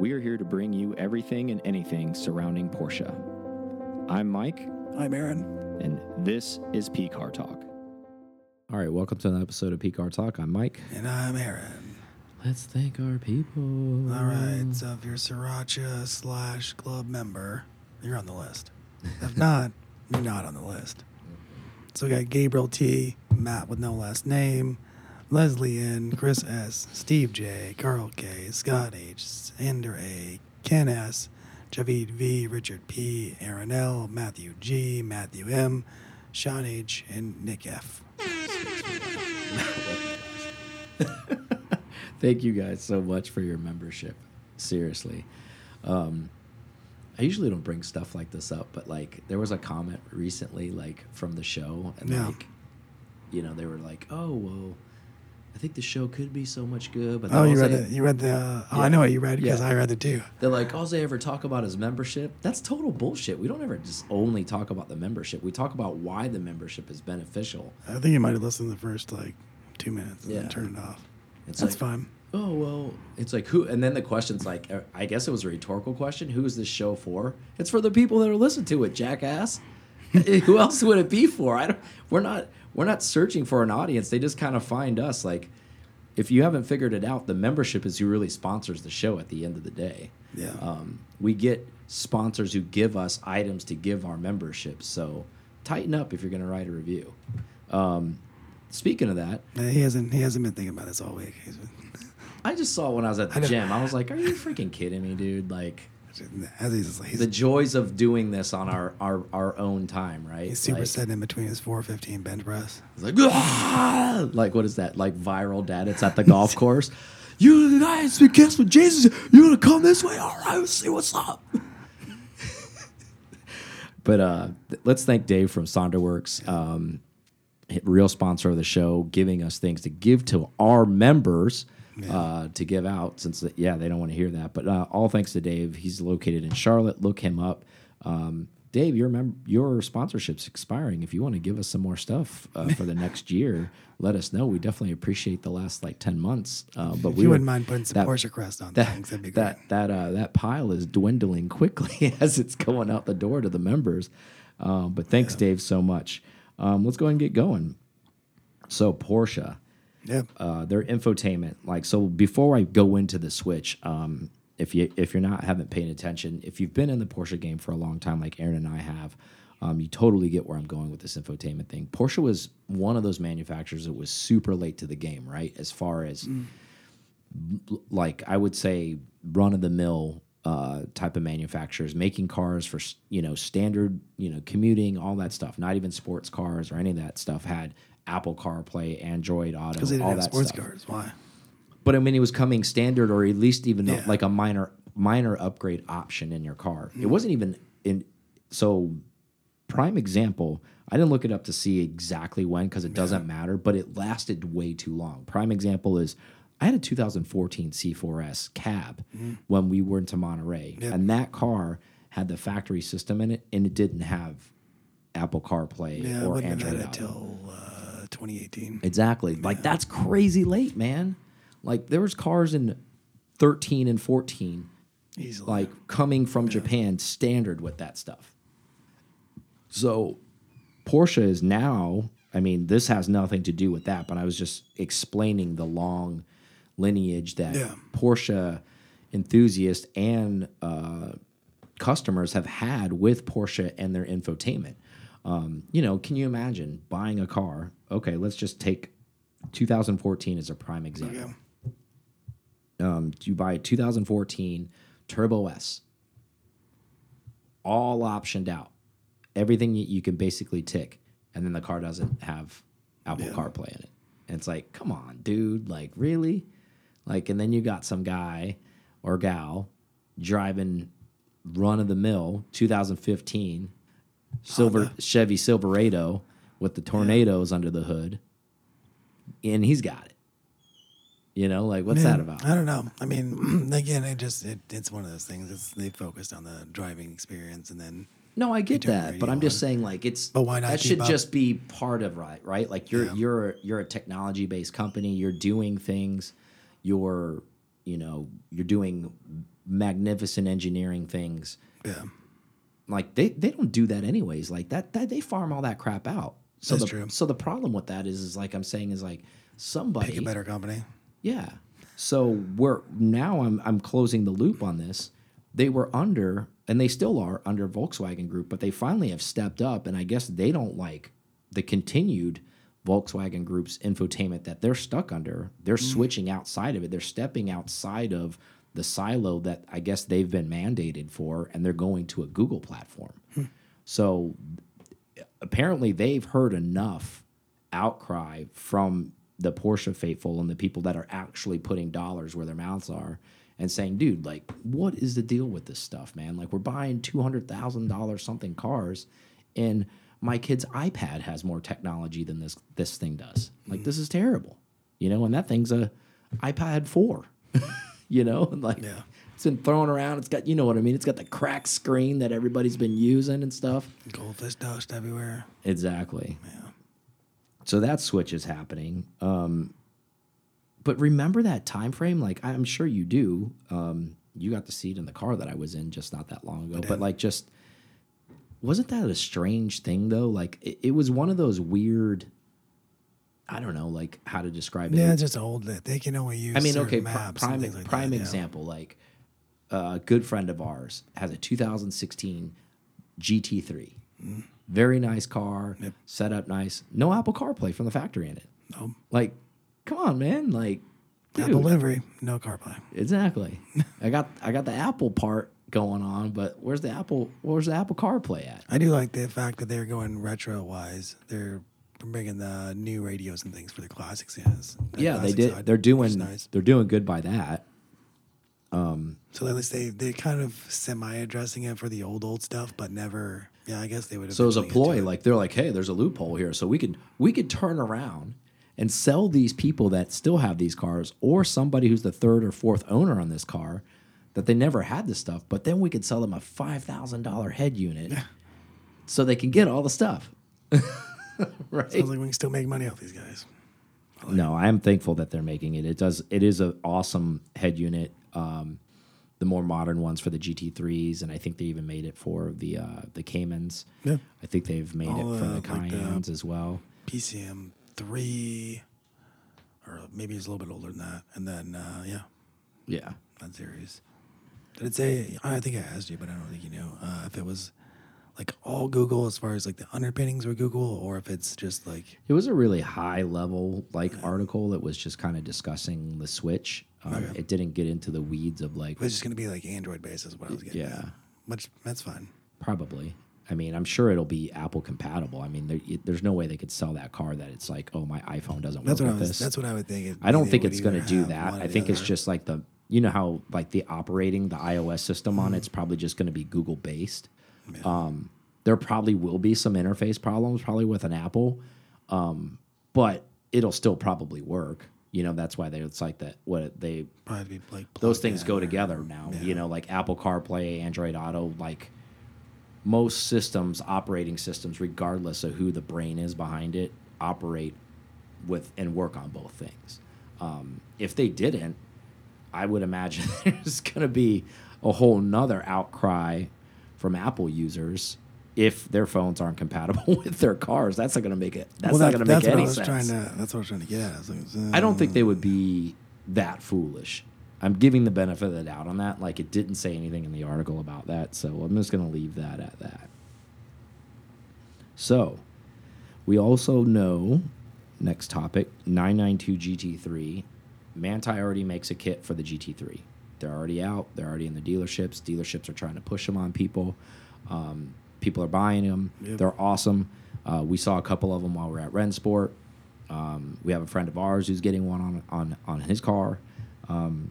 We are here to bring you everything and anything surrounding Porsche. I'm Mike, I'm Aaron. and this is P Car Talk. All right, welcome to another episode of P Car Talk. I'm Mike. And I'm Aaron. Let's thank our people. All right. So if you're a Sriracha slash club member, you're on the list. If not, you're not on the list. So we got Gabriel T, Matt with no last name, Leslie N, Chris S, Steve J, Carl K, Scott H, Sander A, Ken S, Javid V, Richard P, Aaron L, Matthew G, Matthew M, Sean H, and Nick F. Thank you guys so much for your membership. Seriously. Um, I usually don't bring stuff like this up, but like there was a comment recently, like from the show, and Yeah. like, you know, they were like, "Oh, well, I think the show could be so much good." But Oh, you read they- the you read the uh, oh, Yeah. I know what you read because Yeah. I read it too. They're like, all they ever talk about is membership. That's total bullshit. We don't ever just only talk about the membership. We talk about why the membership is beneficial. I think you might have listened to the first like two minutes and Yeah. then turned it off. It's That's like, fine. oh well it's like who and then the question's like uh, i guess it was a rhetorical question who is this show for it's for the people that are listening to it jackass who else would it be for i don't we're not we're not searching for an audience they just kind of find us like if you haven't figured it out the membership is who really sponsors the show at the end of the day Yeah. um, we get sponsors who give us items to give our membership. so tighten up if you're going to write a review um, speaking of that He hasn't he hasn't been thinking about this all week. I just saw it when I was at the gym. I was like, "Are you freaking kidding me, dude?" Like as he's, he's, the joys of doing this on our our, our own time, right? he's super like, setting in between his 415 bench press. Like, "Ah!" like what is that? Like viral dad? It's at the golf course. You guys, we guess with Jesus, you gonna come this way? All right, let's see what's up. but uh, let's thank Dave from Sonderworks, um, real sponsor of the show, giving us things to give to our members. Uh, to give out since yeah they don't want to hear that but uh, all thanks to Dave he's located in Charlotte look him up um, Dave your your sponsorship's expiring if you want to give us some more stuff uh, for the next year let us know we definitely appreciate the last like 10 months uh, but If we you wouldn't mind putting some that- Porsche crest on that things, that'd be great. that that uh, that pile is dwindling quickly as it's going out the door to the members. Um, but thanks, Dave, so much. Um, let's go ahead and get going. So Porsche, Yep. uh, their infotainment, like so. Before I go into the Switch, um, if you if you're not haven't paying attention, if you've been in the Porsche game for a long time, like Aaron and I have, um, you totally get where I'm going with this infotainment thing. Porsche was one of those manufacturers that was super late to the game, right? As far as like I would say run of the mill uh, type of manufacturers making cars for you know standard you know commuting all that stuff not even sports cars or any of that stuff had Apple CarPlay Android Auto Because they didn't all have that sports stuff cars. Why? but I mean it was coming standard or at least even Yeah. like a minor minor upgrade option in your car it mm. wasn't even in so prime example I didn't look it up to see exactly when because it doesn't matter, but it lasted way too long. Prime example is I had a 2014 C4S cab mm. when we were into Monterey, Yep. and that car had the factory system in it, and it didn't have Apple CarPlay Yeah, or Android had it Auto. till 2018. Exactly. Like that's crazy late, man. Like there was cars in 13 and 14 Easily. like coming from Japan standard with that stuff. So Porsche is now, I mean, this has nothing to do with that, but I was just explaining the long lineage that Yeah. Porsche enthusiasts and uh, customers have had with Porsche and their infotainment. Um, you know, can you imagine buying a car? Okay, let's just take 2014 as a prime example um, you buy a 2014 Turbo S, all optioned out, everything you, you can basically tick, and then the car doesn't have Apple Yeah. CarPlay in it. And it's like, come on, dude, like really? Like, and then you got some guy or gal driving run of the mill 2015 silver Honda. Chevy Silverado with the tornadoes under the hood, and he's got it. You know, like what's that about? I don't know. I mean, again, it just it, it's one of those things. It's they focused on the driving experience, and then No, I get that, but I'm just saying like it's But why not that should up? just be part of right, right? Like you're Yeah. you're you're a technology based company, you're doing things, you're you know, you're doing magnificent engineering things. Yeah. Like they they don't do that anyways. Like that, that they farm all that crap out. So That's the, true. So the problem with that is is like I'm saying is like somebody Pick a better company. yeah. So we're now I'm I'm closing the loop on this. They were under and they still are under Volkswagen Group, but they finally have stepped up and I guess they don't like the continued Volkswagen Group's infotainment that they're stuck under. They're mm. switching outside of it. They're stepping outside of the silo that I guess they've been mandated for and they're going to a Google platform. Hmm. So apparently they've heard enough outcry from the Porsche faithful and the people that are actually putting dollars where their mouths are and saying, dude, like, what is the deal with this stuff, man? Like, we're buying $200,000 something cars and my kid's iPad has more technology than this this thing does. Like, hmm. this is terrible, you know, and that thing's a iPad 4, you know, like, Yeah. it's been thrown around. It's got, you know what I mean? It's got the cracked screen that everybody's been using and stuff. Goldfish dust everywhere. Exactly. Yeah. So that switch is happening. Um, but remember that time frame? Like I'm sure you do. Um, you got see it in the car that I was in just not that long ago. But like, just wasn't that a strange thing though? Like it, it was one of those weird. I don't know, like how to describe it. Yeah, it's just old they can only use. I mean, okay, pr- prime like prime that, yeah. example. Like uh, a good friend of ours has a 2016 GT3. Mm. Very nice car, set up nice. No Apple CarPlay from the factory in it. No. Like, come on, man. Like, dude, Apple livery, no CarPlay. exactly. I got I got the Apple part going on, but where's the Apple? Where's the Apple CarPlay at? I do like the fact that they're going retro wise. They're bringing the new radios and things for the classics. Yes. the Yeah, they did. Side, they're doing. nice. They're doing good by that. Um, so at least they they kind of semi addressing it for the old old stuff, but never. Yeah, I guess they would. So as a eventually get to ploy, like they're like, hey, there's a loophole here, so we could we could turn around and sell these people that still have these cars, or somebody who's the third or fourth owner on this car, that they never had this stuff, but then we could sell them a five thousand dollar head unit, so they can get all the stuff. right? sounds like we can still make money off these guys. No, I am thankful that they're making it. It does. It is an awesome head unit. Um, the more modern ones for the GT3s, and I think they even made it for the uh, the Caymans. Yeah. I think they've made All, it for uh, the like the- as well. PCM three, or maybe it's a little bit older than that, and then uh, yeah, Yeah. that series. Did it say? I think I asked you, but I don't think you knew uh, if it was like all Google as far as like the underpinnings were Google, or if it's just like It was a really high level like article that was just kind of discussing the Switch. Um, It didn't get into the weeds of like it was just going to be like Android based, is what I was getting. Yeah. at. which that's fine. probably. I mean, I'm sure it'll be Apple compatible. I mean, there, it- there's no way they could sell that car that it's like, oh, my iPhone doesn't That's work what with was. this. That's what I would think. it'd I don't think it's going to do that. I think it's just like the you know how like the operating the iOS system on Mm-hmm. it's probably just going to be Google based. Um, there probably will be some interface problems probably with an Apple, um, but it'll still probably work. You know that's why they it's like that. What they probably be like those things go or- together now. yeah. You know, like Apple CarPlay, Android Auto, like most systems, operating systems, regardless of who the brain is behind it, operate with and work on both things. Um, if they didn't, I would imagine there's going to be a whole nother outcry from Apple users if their phones aren't compatible with their cars. That's not going to make it. That's well, not going to make that's what any I was sense. Trying to, that's what I was trying to get. I, like, I don't think they uh, would be that foolish. I'm giving the benefit of the doubt on that. Like it didn't say anything in the article about that, so I'm just going to leave that at that. So, we also know next topic 992 GT3. Manthey already makes a kit for the GT3. They're already out. They're already in the dealerships. Dealerships are trying to push them on people. Um, people are buying them. Yep. They're awesome. Uh, we saw a couple of them while we are at Rennsport. Um, we have a friend of ours who's getting one on on on his car. Um,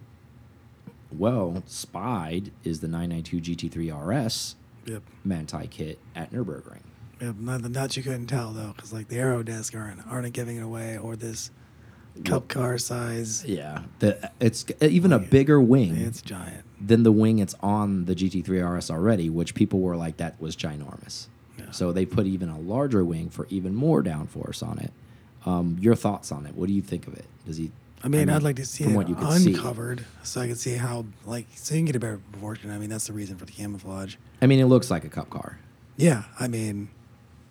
well, Spied is the 992 GT3 RS Yep. Manthey kit at Nürburgring. Yep. Not that you couldn't tell though, because like the Aero disc aren't aren't giving it away, or this cup car size. Yeah, the, it's even a bigger wing It's giant. than the wing it's on the GT3 RS already, which people were like that was ginormous. Yeah. So they put even a larger wing for even more downforce on it. Um, your thoughts on it? What do you think of it? Does he I mean, mean, I'd like to see it what you could see. uncovered so I could see how, like, so you can get a better proportion. I mean, that's the reason for the camouflage. I mean, it looks like a cup car. Yeah, I mean,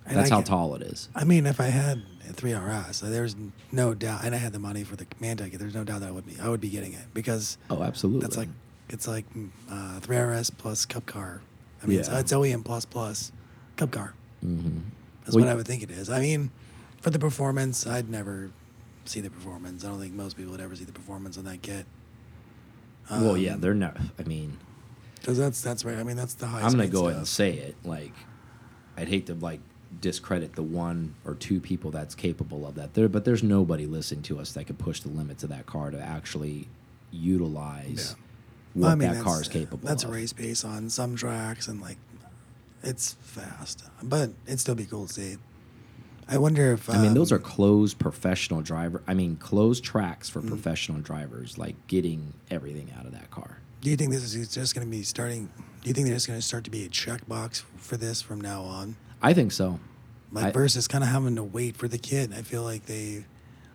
and That's I how can- tall it is. I mean, if I had a 3RS, uh, there's no doubt, and I had the money for the Mantic, there's no doubt that I would be, I would be getting it because Oh, absolutely. that's like, it's like mm, uh, 3RS plus Cup Car. I mean, it's, Yeah. it's OEM plus plus Cup Car. hmm That's Well, what I would think it is. I mean, for the performance, I'd never see the performance. I don't think most people would ever see the performance on that kit. well, yeah, Um, they're not. I mean, Because that's that's right. I mean, that's the high. I'm gonna go ahead and say it. Like, I'd hate to like discredit the one or two people that's capable of that. There, but there's nobody listening to us that could push the limits of that car to actually utilize Yeah. what I mean, that car is capable. That's of. a race pace on some tracks, and like, it's fast, but it'd still be cool to see. I wonder if I mean, those are um, closed professional driver. I mean, closed tracks Mm. for professional drivers, like getting everything out of that car. Do you think this is just going to be starting? Do you think there's going to start to be a checkbox for this from now on? I think so. Like I- versus kind of having to wait for the kid. I feel like they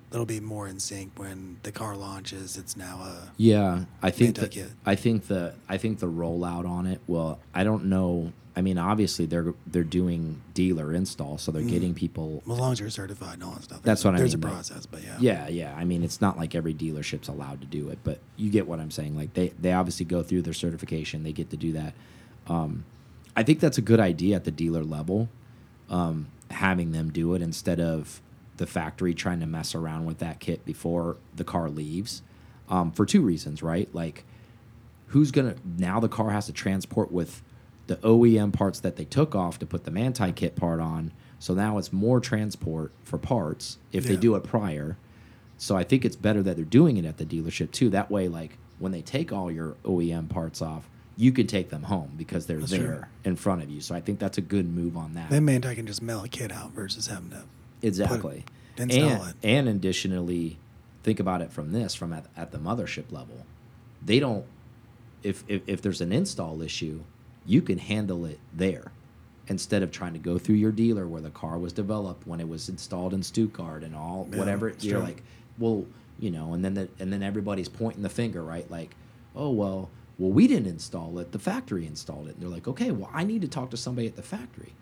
that'll be more in sync when the car launches. It's now a Yeah, I think that, I think the I think the rollout on it. Well, I don't know. I mean, obviously they're they're doing dealer install, so they're getting people. as long as you're certified and all that stuff. That's there's- what I There's mean, a like- process, but yeah. Yeah, yeah. I mean, it's not like every dealership's allowed to do it, but you get what I'm saying. Like they they obviously go through their certification. They get to do that. Um, I think that's a good idea at the dealer level, um, having them do it instead of the factory trying to mess around with that kit before the car leaves. Um, for two reasons, right? Like, who's gonna now the car has to transport with the OEM parts that they took off to put the Manthey kit part on. So now it's more transport for parts if they do it prior. So I think it's better that they're doing it at the dealership too. That way, like when they take all your OEM parts off, you can take them home because they're That's there true. in front of you. So I think that's a good move on that. Then man, I can just mail a kid out versus having to. Exactly. install and, it. and additionally, think about it from this, from at, at the mothership level. They don't, if, if, if there's an install issue, you can handle it there instead of trying to go through your dealer where the car was developed when it was installed in Stuttgart and all Yeah, whatever. it's You're true. like, well, you know, and then the, and then everybody's pointing the finger, right? Like, oh well, well we didn't install it, the factory installed it. And they're like, okay, well I need to talk to somebody at the factory.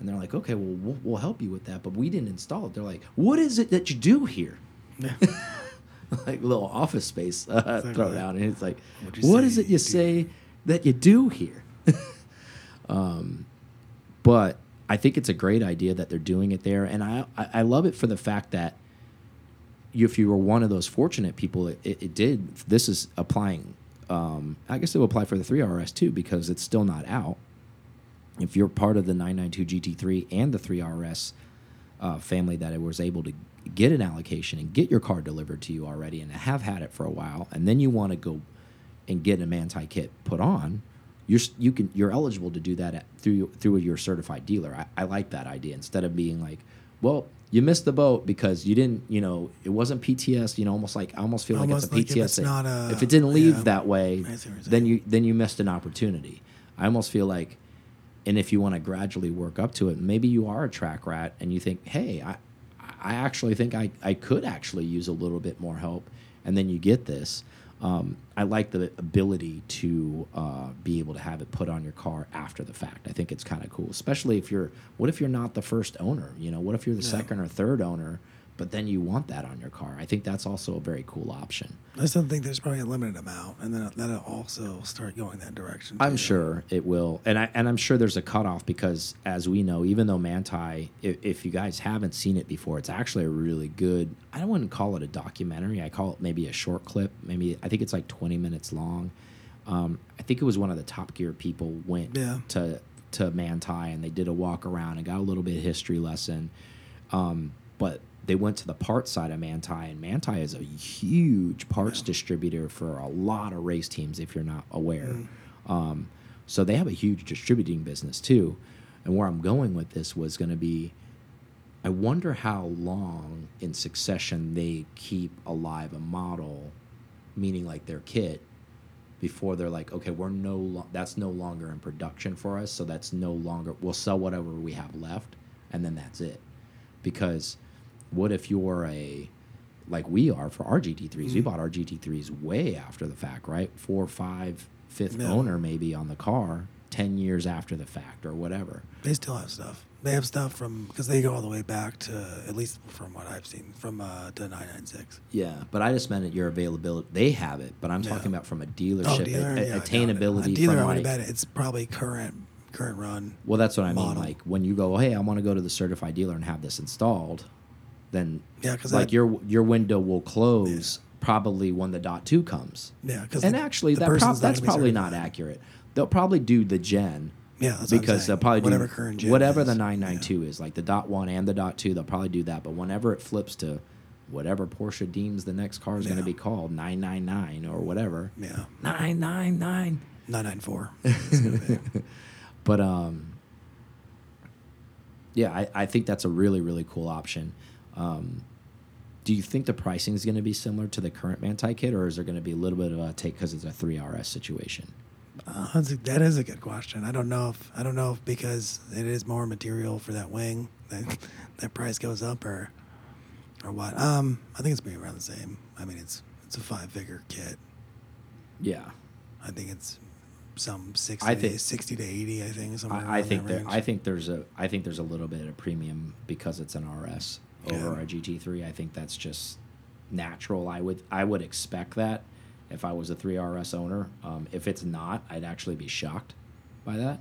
And they're like, okay, well, we'll, we'll help you with that, but we didn't install it. They're like, what is it that you do here? Yeah. like little office space uh, Exactly. thrown out, and it's like, what say is it you you do?" say that you do here? um, but I think it's a great idea that they're doing it there, and I I, I love it for the fact that if you were one of those fortunate people, it, it, it did. This is applying. Um, I guess it will apply for the 3RS too because it's still not out. If you're part of the 992 GT3 and the 3RS uh, family that it was able to get an allocation and get your car delivered to you already and have had it for a while, and then you want to go and get a Manthey kit put on, you're you can you're eligible to do that at, through through your certified dealer. I, I like that idea instead of being like, well, you missed the boat because you didn't, you know, it wasn't PTS. You know, almost like I almost feel Almost like like it's a PTS. thing. a- if it didn't leave yeah. that way, I see what you're then you then you missed an opportunity. I almost feel like, and if you want to gradually work up to it, maybe you are a track rat and you think, hey, I, I actually think I, I could actually use a little bit more help, and then you get this. Um, I like the ability to uh, be able to have it put on your car after the fact. I think it's kind of cool, especially if you're. What if you're not the first owner? You know, what if you're the second or third owner, but then you want that on your car? I think that's also a very cool option. I still think there's probably a limited amount, and then that'll also start going that direction. I'm too. sure it will, and I and I'm sure there's a cutoff because, as we know, even though Manthey, if, if you guys haven't seen it before, it's actually a really good. I don't want to call it a documentary. I call it maybe a short clip. Maybe I think it's like 20 minutes long. Um, I think it was one of the Top Gear people went Yeah. to to Manthey and they did a walk around and got a little bit of history lesson. Um, but they went to the parts side of Manthey, and Manthey is a huge parts distributor for a lot of race teams. If you're not aware, um, so they have a huge distributing business too. And where I'm going with this was going to be, I wonder how long in succession they keep alive a model, meaning like their kit, before they're like, okay, we're no, that's no longer in production for us, so that's no longer. We'll sell whatever we have left, and then that's it. Because what if you're a like we are for our GT3s. We Mm-hmm. bought our GT3s way after the fact, right? Four, five, fifth owner maybe on the car, ten years after the fact or whatever. They still have stuff. They have stuff from because they go all the way back to at least from what I've seen from uh, to 996. Yeah, but I just meant at your availability. They have it, but I'm Yeah. talking about from a dealership Oh, dealer, a- a- yeah, attainability. A dealer, I would like, bet it's probably current current run. Well, that's what I mean. Like when you go, hey, I want to go to the certified dealer and have this installed, then Yeah, 'cause like that- your your window will close probably when the dot two comes. Yeah, because And actually, that prob that's probably not accurate. They'll probably do the gen. Yeah, that's what I'm because they'll probably Whatever do current gen whatever is. the 992 is, like the dot one and the dot two. They'll probably do that. But whenever it flips to whatever Porsche deems the next car is going to be called 999 or whatever, Yeah, 999. 994. It's gonna be. But um, yeah, I, I think that's a really really cool option. Um, do you think the pricing is going to be similar to the current Manthey kit, or is there going to be a little bit of a take because it's a three RS situation? Uh, that is a good question. I don't know if I don't know if because it is more material for that wing that that price goes up or or what. Um, I think it's be around the same. I mean, it's it's a five figure kit. Yeah, I think it's some 60, I to, think- 60 to 80, I think. Somewhere I, I think there. range. I think there's a. I think there's a little bit of a premium because it's an RS over Yeah. a GT3. I think that's just natural. I would. I would expect that if I was a three RS owner. Um, if it's not, I'd actually be shocked by that.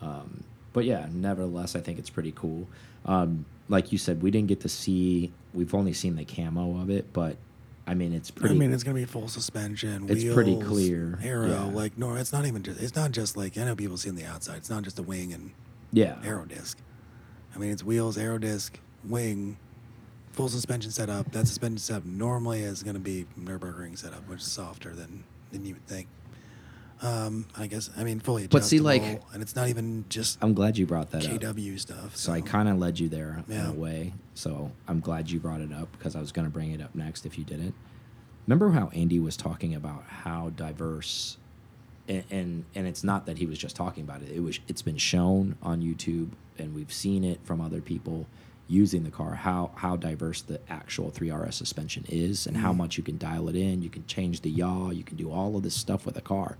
Um, but yeah, nevertheless, I think it's pretty cool. Um, like you said, we didn't get to see. We've only seen the camo of it, but I mean, it's pretty. I mean, it's gonna be full suspension. It's pretty clear, Aero, yeah. like no, it's not even just. It's not just like I know people see on the outside. It's not just a wing and yeah, aero disc. I mean, it's wheels, aero disc, wing, full suspension setup. That suspension setup normally is going to be Nurburgring setup, which is softer than than you would think. Um, I guess I mean fully adjustable. But see, like- and it's not even just I'm glad you brought that up. KW stuff. So I kind of led you there in Yeah. a way. So I'm glad you brought it up because I was going to bring it up next if you didn't. Remember how Andy was talking about how diverse, and, and and it's not that he was just talking about it. It was it's been shown on YouTube and we've seen it from other people using the car how how diverse the actual 3RS suspension is and how Mhm. much you can dial it in. You can change the yaw. You can do all of this stuff with a car.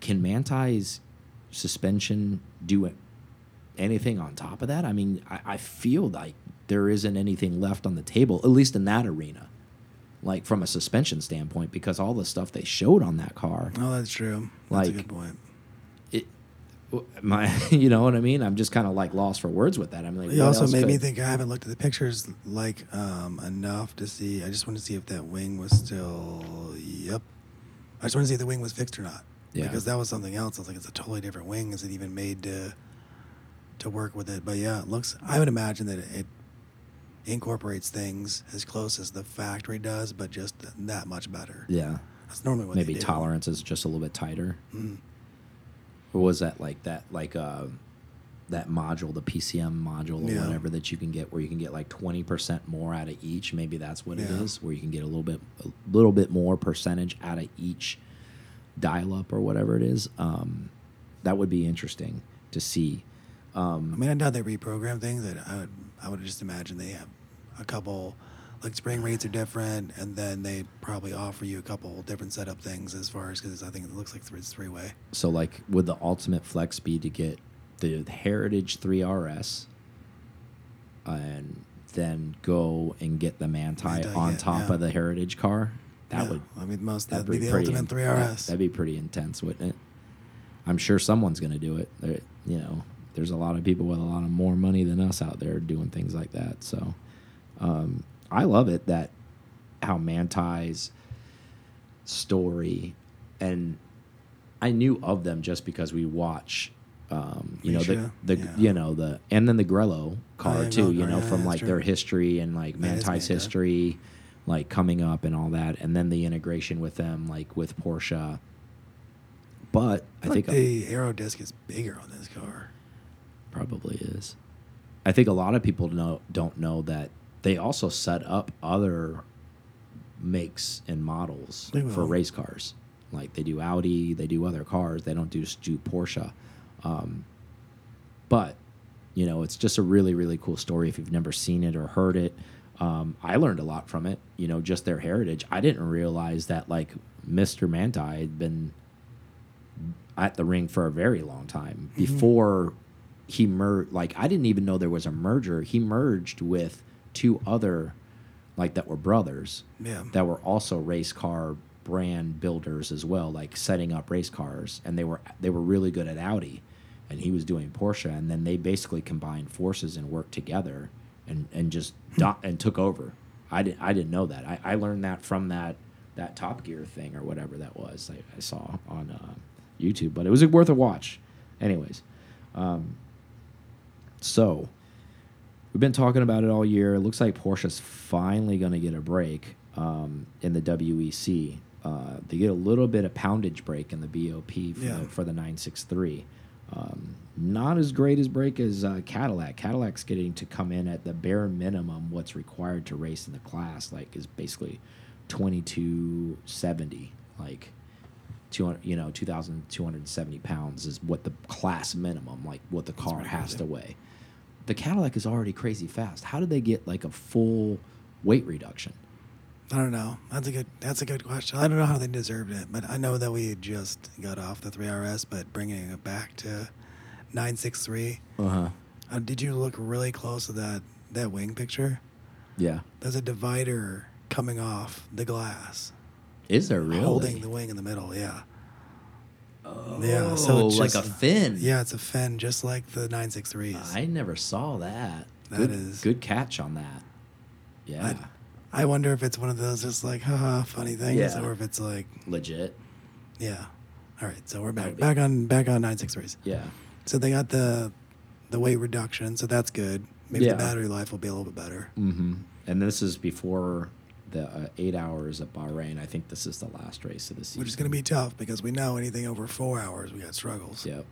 Can Manthey's suspension do anything on top of that. I mean, I, I feel like there isn't anything left on the table, at least in that arena, like from a suspension standpoint, because all the stuff they showed on that car, Oh, that's true. That's a Like- good point. My, you know what I mean? I'm just kind of like lost for words with that. I'm like, It also made me think. I haven't looked at the pictures like um, enough to see. I just want to see if that wing was still. Yep. I just want to see if the wing was fixed or not. Yeah. Because that was something else. I was like, it's a totally different wing. Is it even made to to work with it? But yeah, it looks. I would imagine that it incorporates things as close as the factory does, but just that much better. Yeah, That's normally what maybe they do. tolerance is just a little bit tighter. Mm. Or was that like that, like uh, that module, the PCM module or Yeah. whatever that you can get, where you can get like twenty percent more out of each? Maybe that's what it Yeah. is, where you can get a little bit, a little bit more percentage out of each dial up or whatever it is. Um, that would be interesting to see. I mean, I doubt they reprogram things. That I would, I would just imagine they have a couple, like spring rates are different, and then they probably offer you a couple different setup things as far as because I think it looks like it's three way. So, like, would the ultimate flex be to get the Heritage 3RS and then go and get the Manthey Manthey, on yeah, top yeah. of the Heritage car? That Yeah, would I mean, most that'd that'd be the ultimate three RS. That'd be pretty intense, wouldn't it? I'm sure someone's going to do it. There, you know, there's a lot of people with a lot of more money than us out there doing things like that. So, um, I love it that how Manthey's story, and I knew of them just because we watch, um, you know, the, the yeah. you know the and then the Grello car too. Grello You know, yeah, from like true. their history and like Manthey's history, like coming up and all that, and then the integration with them, like with Porsche. But I I think think the aero disc is bigger on this car. probably is. I think a lot of people know don't know that they also set up other makes and models for race cars. Like they do Audi, they do other cars. They don't do just do Porsche. Um, but you know, it's just a really really cool story. If you've never seen it or heard it, Um, I learned a lot from it. You know, just their heritage. I didn't realize that like Mr. Manthey had been at the ring for a very long time Mm-hmm. before he merged. Like I didn't even know there was a merger. He merged with two other like that were brothers Yeah. that were also race car brand builders as well, like setting up race cars, and they were they were really good at Audi, and he was doing Porsche, and then they basically combined forces and worked together, and and just do and took over. I didn't I didn't know that. I, I learned that from that that Top Gear thing or whatever that was I, I saw on uh, YouTube, but it was worth a watch. Anyways, um, so we've been talking about it all year. It looks like Porsche's finally going to get a break um, in the WEC. Uh, they get a little bit of poundage break in the BOP for, Yeah. the, for the 963. Um, not as great as break as uh, Cadillac. Cadillac's getting to come in at the bare minimum what's required to race in the class, like is basically 2270, like 200, you know, 2,270 pounds is what the class minimum, like what the car has to weigh. The Cadillac is already crazy fast. How did they get like a full weight reduction? I don't know. That's a good. That's a good question. I don't know how they deserved it, but I know that we just got off the three RS, but bringing it back to nine six three. Uh huh. Uh, did you look really close at that that wing picture? Yeah. There's a divider coming off the glass, Is there really? holding the wing in the middle. Yeah. Oh, Yeah, so it's like a fin. Yeah, it's a fin, just like the nine six threes. I never saw that. That good, is- good catch on that. Yeah. I wonder if it's one of those just like haha funny things, Yeah. or if it's like Legit. yeah. All right, so we're back back on back on nine six threes. Yeah. So they got the the weight reduction, so that's good. Maybe Yeah. the battery life will be a little bit better. Mm-hmm. And this is before the uh, eight hours at Bahrain. I think this is the last race of the season. Which is going to be tough because we know anything over four hours, we got struggles. Yep.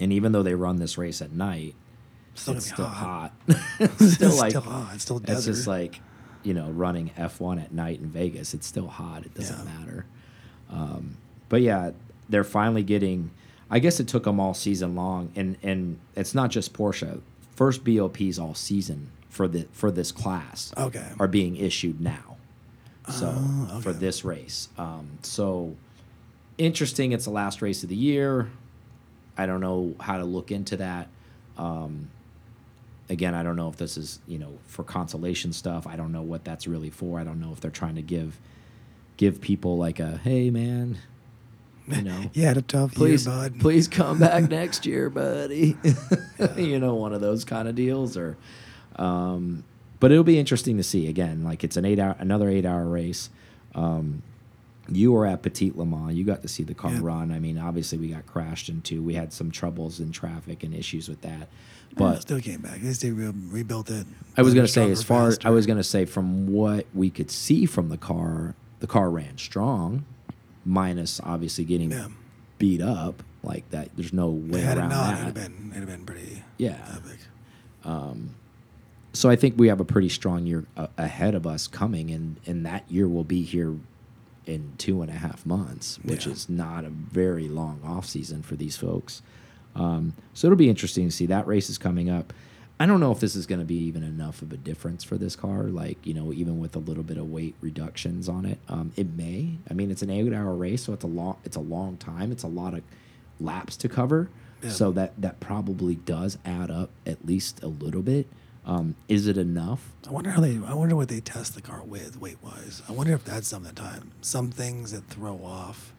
And even though they run this race at night, Still it's still hot. hot. it's still It's like still hot. It's still It's just like you know running F1 at night in Vegas. It's still hot. It doesn't Yeah. matter. Um, but yeah, they're finally getting. I guess it took them all season long, and and it's not just Porsche. First BOPs all season for the for this class Okay. are being issued now. So Oh, for this race, um, so interesting. It's the last race of the year. I don't know how to look into that. Um, again, I don't know if this is you know for consolation stuff. I don't know what that's really for. I don't know if they're trying to give give people like a hey man, you know, You had a tough please year, bud. please come back next year, buddy. you know, one of those kind of deals or. Um, but it'll be interesting to see again. Like it's an eight hour, another eight hour race. Um, you were at Petit Le Mans. You got to see the car Yeah. run. I mean, obviously we got crashed into. We had some troubles in traffic and issues with that. But But still came back. They still re rebuilt it. I was going to say, as far faster. I was going to say, from what we could see from the car, the car ran strong, minus obviously getting Yeah. beat up like that. There's no way around not, that. it'd have been it'd have been pretty Yeah. epic. So I think we have a pretty strong year uh, ahead of us coming, and and that year will be here in two and a half months, which Yeah. is not a very long off season for these folks. Um, so it'll be interesting to see that race is coming up. I don't know if this is going to be even enough of a difference for this car, like you know, even with a little bit of weight reductions on it. Um, it may. I mean, it's an eight-hour race, so it's a long, it's a long time. It's a lot of laps to cover. Yeah. So that that probably does add up at least a little bit. Um, is it enough? I wonder how they. I wonder what they test the car with weight wise. I wonder if that's some of the time. Some things that throw off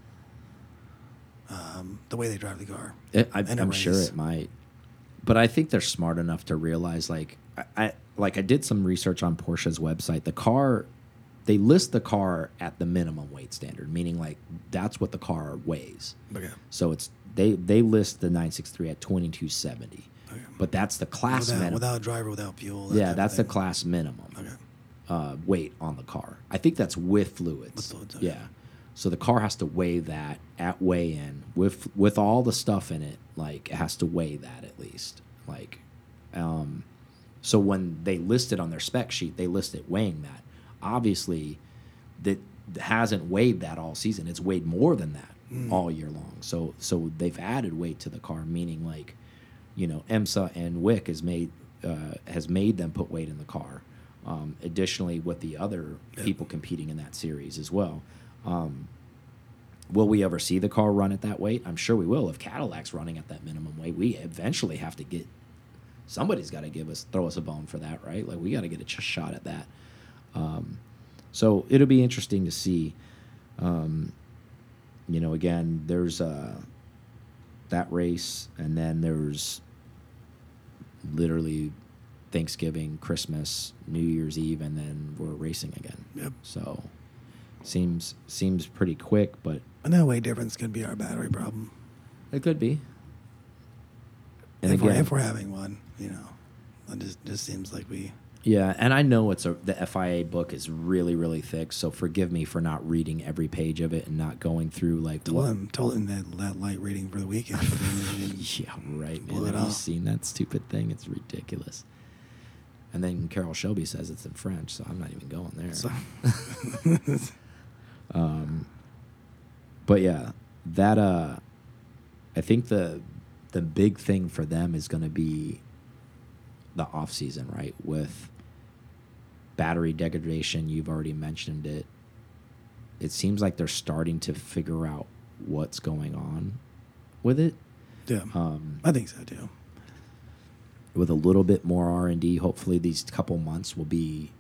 um, the way they drive the car. It, I, in a I'm sure it might, but I think they're smart enough to realize, like, I, I like I did some research on Porsche's website. The car, they list the car at the minimum weight standard, meaning like that's what the car weighs. Okay. So it's they they list the 963 at 2270, Okay. But that's the class Without, minimum. without driver, without fuel. that yeah, that's the class minimum Okay. uh, weight on the car. I think that's with fluids. With fluids, okay. Yeah. So the car has to weigh that at weigh in with with all the stuff in it. Like it has to weigh that at least. Like, um, so when they list it on their spec sheet, they list it weighing that. Obviously, that hasn't weighed that all season. It's weighed more than that Mm. all year long. So so they've added weight to the car, meaning like, you know, IMSA and WEC has made uh, has made them put weight in the car. Um, additionally, with the other people competing in that series as well. Um, will we ever see the car run at that weight? I'm sure we will. If Cadillac's running at that minimum weight, we eventually have to get somebody's got to give us throw us a bone for that, right? Like we got to get a ch- shot at that. Um, so it'll be interesting to see. Um, you know, again, there's uh, that race, and then there's literally Thanksgiving, Christmas, New Year's Eve, and then we're racing again. Yep. So seems seems pretty quick, but And that weight difference could be our battery problem. it could be. And if, we're, if we're having one, you know, it just just seems like we. Yeah, and I know it's a the FIA book is really really thick, so forgive me for not reading every page of it and not going through like Told what. him, told him that, that light reading for the weekend. Yeah, right, man. Have you seen that stupid thing? It's ridiculous. And then Carroll Shelby says it's in French, so I'm not even going there. so, but yeah, that uh, I think the the big thing for them is going to be the off season, right? With battery degradation, you've already mentioned it. It seems like they're starting to figure out what's going on with it. yeah, Um, I think so too. with a little bit more R and D, hopefully these couple months will be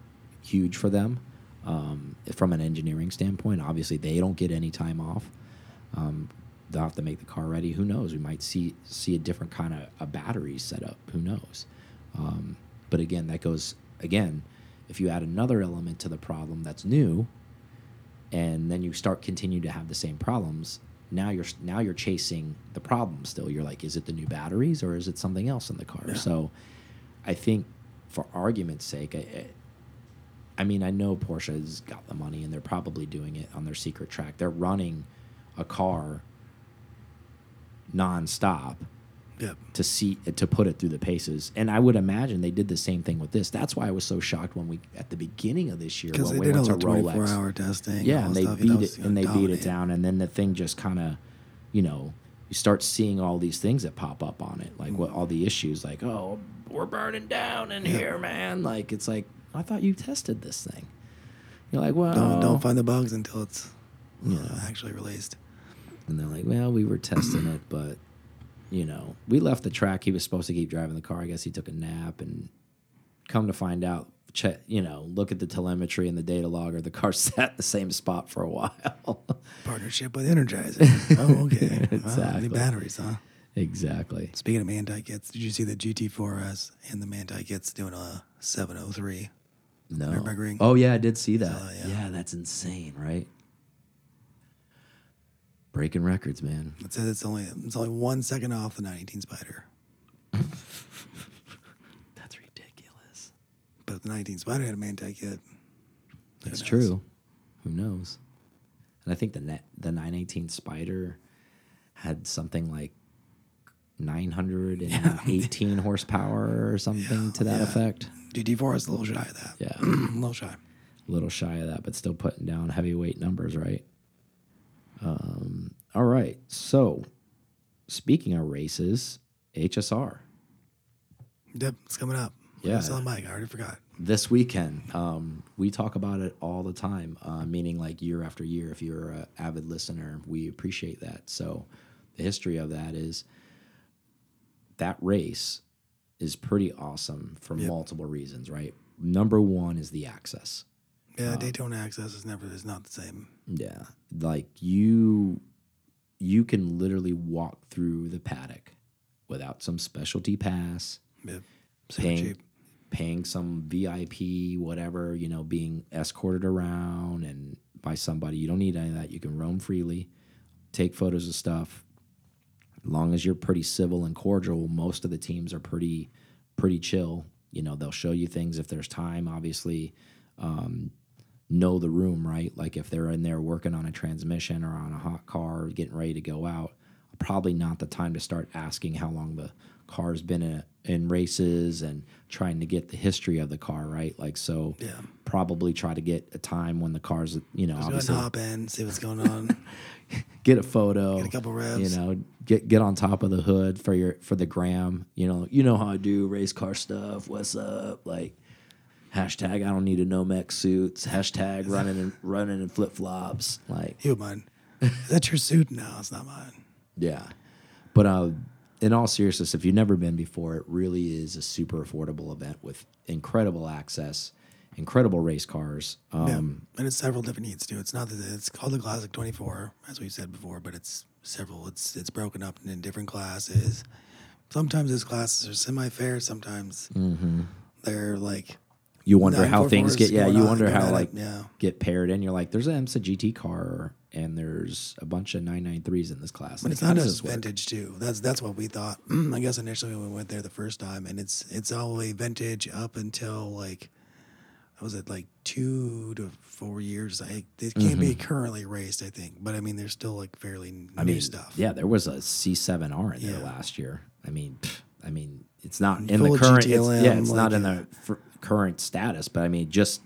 huge for them. Um, from an engineering standpoint, obviously they don't get any time off. Um, they'll have to make the car ready. Who knows? We might see see a different kind of a battery setup. Who knows? Um, but again, that goes again. If you add another element to the problem that's new, and then you start continue to have the same problems, now you're now you're chasing the problem still. You're like, is it the new batteries or is it something else in the car? Yeah. So, I think for argument's sake, I, I mean, I know Porsche's got the money and they're probably doing it on their secret track. They're running a car nonstop Yep. to see to put it through the paces. And I would imagine they did the same thing with this. That's why I was so shocked when we at the beginning of this year Because they we did all the 24 Rolex. hour testing. Yeah, all and they stuff. beat it was, you know, and they beat it down, and then the thing just kind of, you know, you start seeing all these things that pop up on it, like what all the issues, like oh, we're burning down in Yeah. here, man. Like it's like I thought you tested this thing. You're like, well, Don't, don't find the bugs until it's uh, Yeah. actually released. And they're like, well, we were testing it, but you know, we left the track. He was supposed to keep driving the car. I guess he took a nap, and come to find out, check, you know, look at the telemetry and the data logger. The car sat in the same spot for a while. Partnership with Energizer. oh, okay. Exactly. new batteries, huh? exactly. Speaking of Manthey kits, did you see the GT4S and the Manthey kits doing a 703? No. Oh yeah, I did see that. So, yeah. yeah. that's insane, right? Breaking records, man. It says it's only it's only one second off the 918 Spider, That's ridiculous. but if the 19 Spider had a Manthey kit, who That's true. Who knows? And I think the net the 918 Spider had something like 918 horsepower or something to that yeah. effect. GT4 is a little shy of that. Yeah. a little shy. A little shy of that, but still putting down heavyweight numbers, right? Um, all right. So, speaking of races, HSR. Yep, it's coming up. Yeah. Selling bike. I already forgot. this weekend um, we talk about it all the time uh, meaning like year after year if you're an avid listener we appreciate that so the history of that is that race is pretty awesome for Yep. multiple reasons right number one is the access Yeah, Daytona Access is never is not the same. yeah like you you can literally walk through the paddock without some specialty pass Yep. Super paying cheap. paying some VIP, whatever, you know, being escorted around and by somebody. You don't need any of that. You can roam freely, take photos of stuff. As long as you're pretty civil and cordial, most of the teams are pretty pretty chill. You know, they'll show you things if there's time, obviously. Um, know the room, right? Like if they're in there working on a transmission or on a hot car, getting ready to go out, probably not the time to start asking how long the car's been in, in races and trying to get the history of the car, right? Like so, Yeah. probably try to get a time when the car's, you know, Just go ahead obviously hop in, see what's going on. get a photo, Get a couple revs, you know, get get on top of the hood for your for the gram, you know, you know how I do race car stuff. What's up? Like Hashtag I don't need a Nomex suits. Hashtag running and running in flip flops. Like You mine. That's your suit now. It's not mine. yeah, but uh, in all seriousness, if you've never been before, it really is a super affordable event with incredible access, incredible race cars. Um, Yeah. And it's several different heats too. It's not that it's called the Classic 24, as we said before, but it's several. It's it's broken up in different classes. Sometimes those classes are semi fair. Sometimes Mm-hmm. they're like You wonder how things get. Yeah, you wonder how at it, like yeah. get paired in. You're like, there's an IMSA GT car and there's a bunch of 993s in this class. But Like, it's not just this work? vintage too. That's that's what we thought. I guess initially when we went there the first time, and it's it's all the way vintage up until like, what was it like two to four years? I it can't be currently raced, I think. But I mean, there's still like fairly new Mm-hmm. Mean, stuff. Yeah, there was a C7R in there Yeah. last year. I mean, pff, I mean, it's not in Full the current. It's, yeah, it's not in the current status, but I mean, just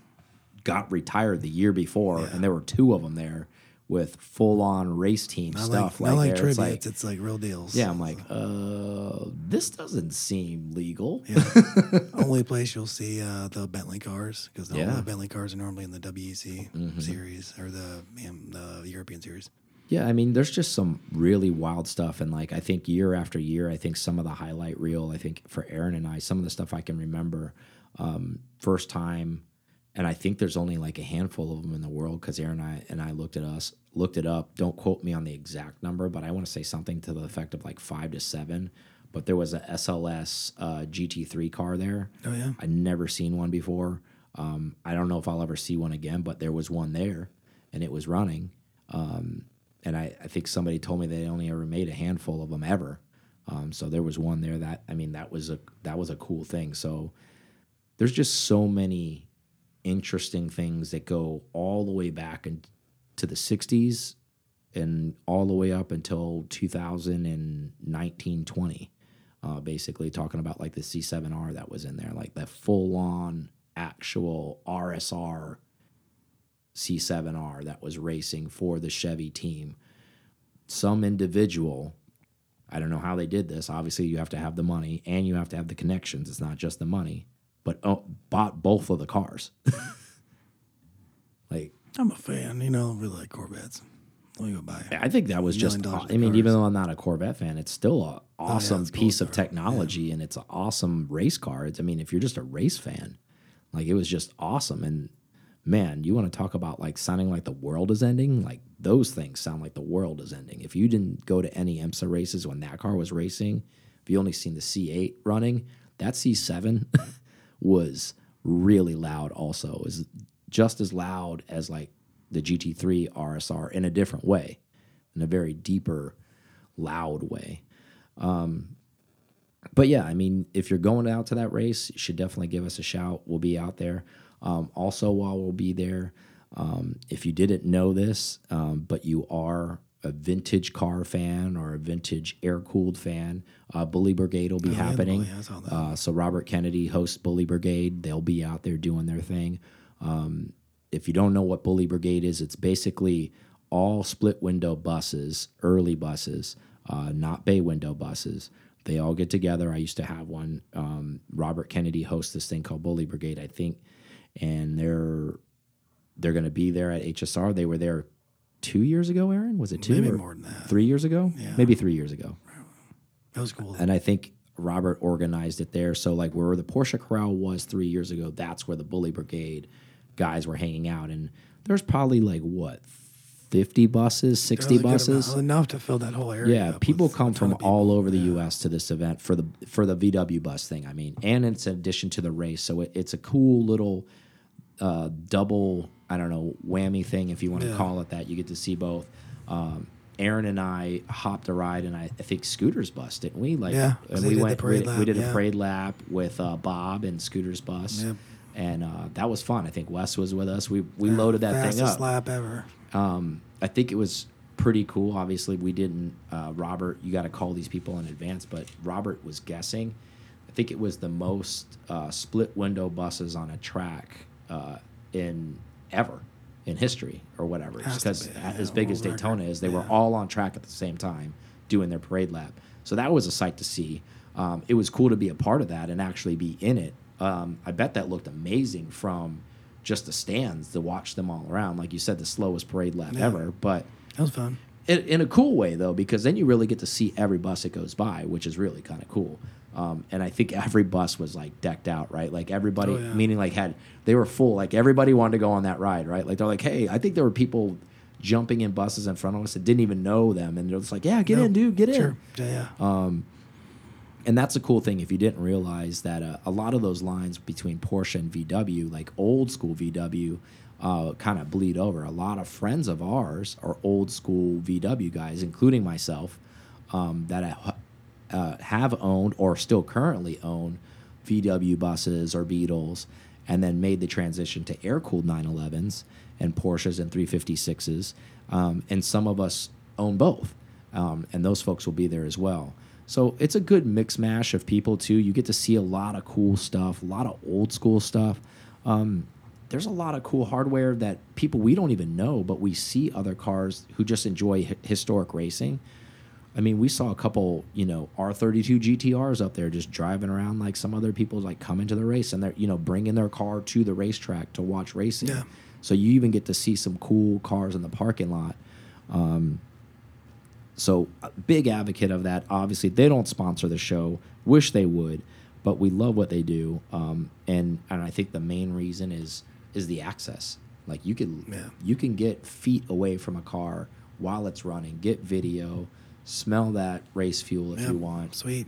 got retired the year before, and there were two of them there with full on race team Not stuff. like, not like there. It's trivia. it's, like real deals. yeah, I'm like, uh, this doesn't seem legal. Yeah. Only place you'll see uh, the Bentley cars because all Yeah. the Bentley cars are normally in the WEC series or the um, the European series. Yeah, I mean, there's just some really wild stuff, and like I think year after year, I think some of the highlight reel, I think for Aaron and I, some of the stuff I can remember, um, first time, and I think there's only like a handful of them in the world because Aaron and I and I looked at us, looked it up. Don't quote me on the exact number, but I want to say something to the effect of like five to seven. But there was a SLS uh, GT3 car there. Oh yeah, I'd never seen one before. Um, I don't know if I'll ever see one again, but there was one there, and it was running. Um, and I, I think somebody told me they only ever made a handful of them ever. Um, so there was one there that I mean that was a that was a cool thing. So there's just so many interesting things that go all the way back into the '60s and all the way up until 2019 20 uh, basically talking about like the C7R that was in there, like the full on actual RSR C7R that was racing for the Chevy team. Some individual, I don't know how they did this. Obviously, you have to have the money and you have to have the connections. It's not just the money, but oh, bought both of the cars. like, I'm a fan. You know, really like Corvettes. Let me go buy. I think that was just. I mean, cars. even though I'm not a Corvette fan, it's still an oh, awesome a cool piece of car. technology, and it's an awesome race car. It's, I mean, if you're just a race fan, like it was just awesome. And man, you want to talk about like sounding like the world is ending? Like those things sound like the world is ending. If you didn't go to any IMSA races when that car was racing, if you only seen the C8 running, that C7 was really loud. Also, was just as loud as like the GT3 RSR in a different way, in a very deeper, loud way. Um, but yeah, I mean, if you're going out to that race, you should definitely give us a shout. We'll be out there. Um, also, while we'll be there, um, if you didn't know this, um, but you are a vintage car fan or a vintage air cooled fan, uh, Bully Brigade will be Oh, yeah, happening. I. Uh, so Robert Kennedy hosts Bully Brigade. They'll be out there doing their thing. Um, if you don't know what Bully Brigade is, it's basically all split window buses, early buses, uh, not bay window buses. They all get together. I used to have one. Um, Robert Kennedy hosts this thing called Bully Brigade, I think, and they're they're going to be there at HSR. They were there two years ago. Aaron, was it two? Maybe or more than that. Three years ago? Yeah. Maybe three years ago That was cool. and I think Robert organized it there. So like where the Porsche Corral was three years ago, that's where the Bully Brigade guys were hanging out, and there's probably like what fifty buses, sixty That was a good buses. amount, enough to fill that whole area. Yeah, people come from people. all over the U.S. to this event for the for the VW bus thing. I mean, and it's in addition to the race, so it, it's a cool little uh, double. I don't know whammy thing if you want to Yeah. call it that. You get to see both. Um, Aaron and I hopped a ride, and I, I think Scooter's bus, didn't we? Like, Yeah, and we went. we, we lap, did a parade lap with uh, Bob and Scooter's bus, Yep. and uh, that was fun. I think Wes was with us. We we loaded that thing Fastest up. lap ever. Um, I think it was pretty cool. Obviously, we didn't. Uh, Robert, you got to call these people in advance, but Robert was guessing. I think it was the most uh, split window buses on a track uh, in ever in history or whatever. Because be, as big as Daytona record. is, they were all on track at the same time doing their parade lap. So that was a sight to see. Um, it was cool to be a part of that and actually be in it Um, I bet that looked amazing from just the stands to watch them all around. Like you said, the slowest parade lap Yeah. ever, but That was fun. in, in a cool way though, because then you really get to see every bus that goes by, which is really kind of cool. Um, and I think every bus was like decked out, right? Like everybody, Oh, yeah. meaning like had they were full. Like everybody wanted to go on that ride, right? Like they're like, hey, I think there were people jumping in buses in front of us that didn't even know them, and they're just like, yeah, get No, in, dude, get Sure. in. Yeah, yeah. And that's a cool thing if you didn't realize that uh, a lot of those lines between Porsche and VW, like old school VW, uh, kind of bleed over. A lot of friends of ours are old school VW guys, including myself, um, that ha- uh, have owned or still currently own VW buses or Beetles, and then made the transition to air cooled 911s and Porsches and 356s. Um, and some of us own both, um, and those folks will be there as well. So it's a good mix mash of people too. You get to see a lot of cool stuff, a lot of old school stuff. Um, there's a lot of cool hardware that people we don't even know, but we see other cars who just enjoy hi historic racing. I mean, we saw a couple, you know, R32 GTRs up there just driving around like some other people like coming to the race and they're, you know, bringing their car to the racetrack to watch racing. Yeah. So you even get to see some cool cars in the parking lot. Um, so a big advocate of that. Obviously, they don't sponsor the show. Wish they would, but we love what they do. Um, and and I think the main reason is is the access. Like you can Yeah. you can get feet away from a car while it's running, get video, smell that race fuel if Yeah. you want. Sweet.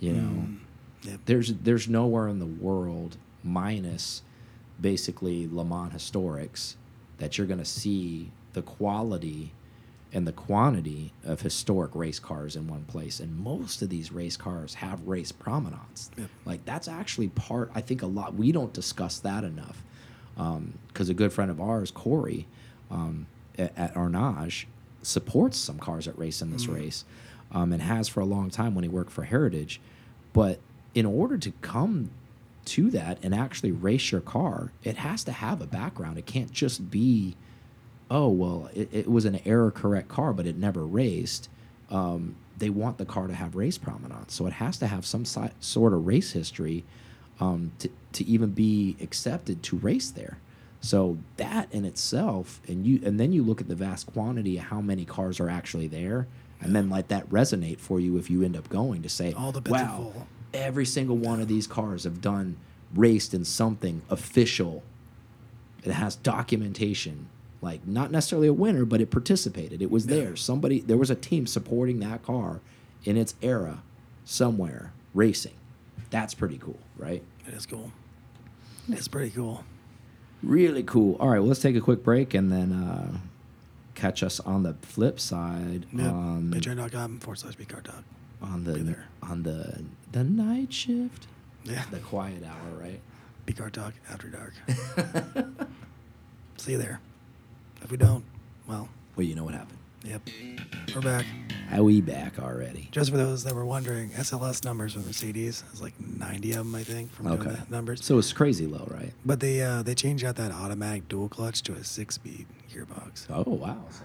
You know, Mm. Yep. there's there's nowhere in the world minus basically Le Mans Historics that you're going to see the quality and the quantity of historic race cars in one place. And most of these race cars have race promenades. Yep. Like that's actually part. I think a lot. We don't discuss that enough because a good friend of ours, Corey, um, at, at Arnage, supports some cars that race in this race, um, and has for a long time when he worked for Heritage. But in order to come to that and actually race your car, it has to have a background. It can't just be, oh well, it, it was an era correct car, but it never raced. Um, they want the car to have race prominence. so it has to have some si sort of race history um, to to even be accepted to race there. So that in itself, and you and then you look at the vast quantity of how many cars are actually there, and then let that resonate for you if you end up going to say, All the wow, every single one of these cars have done raced in something official. It has documentation, like not necessarily a winner, but it participated. It was there. Somebody there was a team supporting that car in its era somewhere racing. That's pretty cool, right? It is cool. It's pretty cool. Really cool. All right, well, let's take a quick break and then uh, catch us on the flip side Yeah. on Patreon.com forward slash Car Talk. on Be the there. on the the night shift, Yeah. the quiet hour, right? Car Talk after dark. See you there. If we don't, well, Well, you know what happened. Yep. We're back. How we back already? Just for those that were wondering, SLS numbers with Mercedes is like 90 of them, I think, from Okay. the numbers. So it's crazy low, right? But they uh, they changed out that automatic dual clutch to a six speed gearbox. Oh wow. So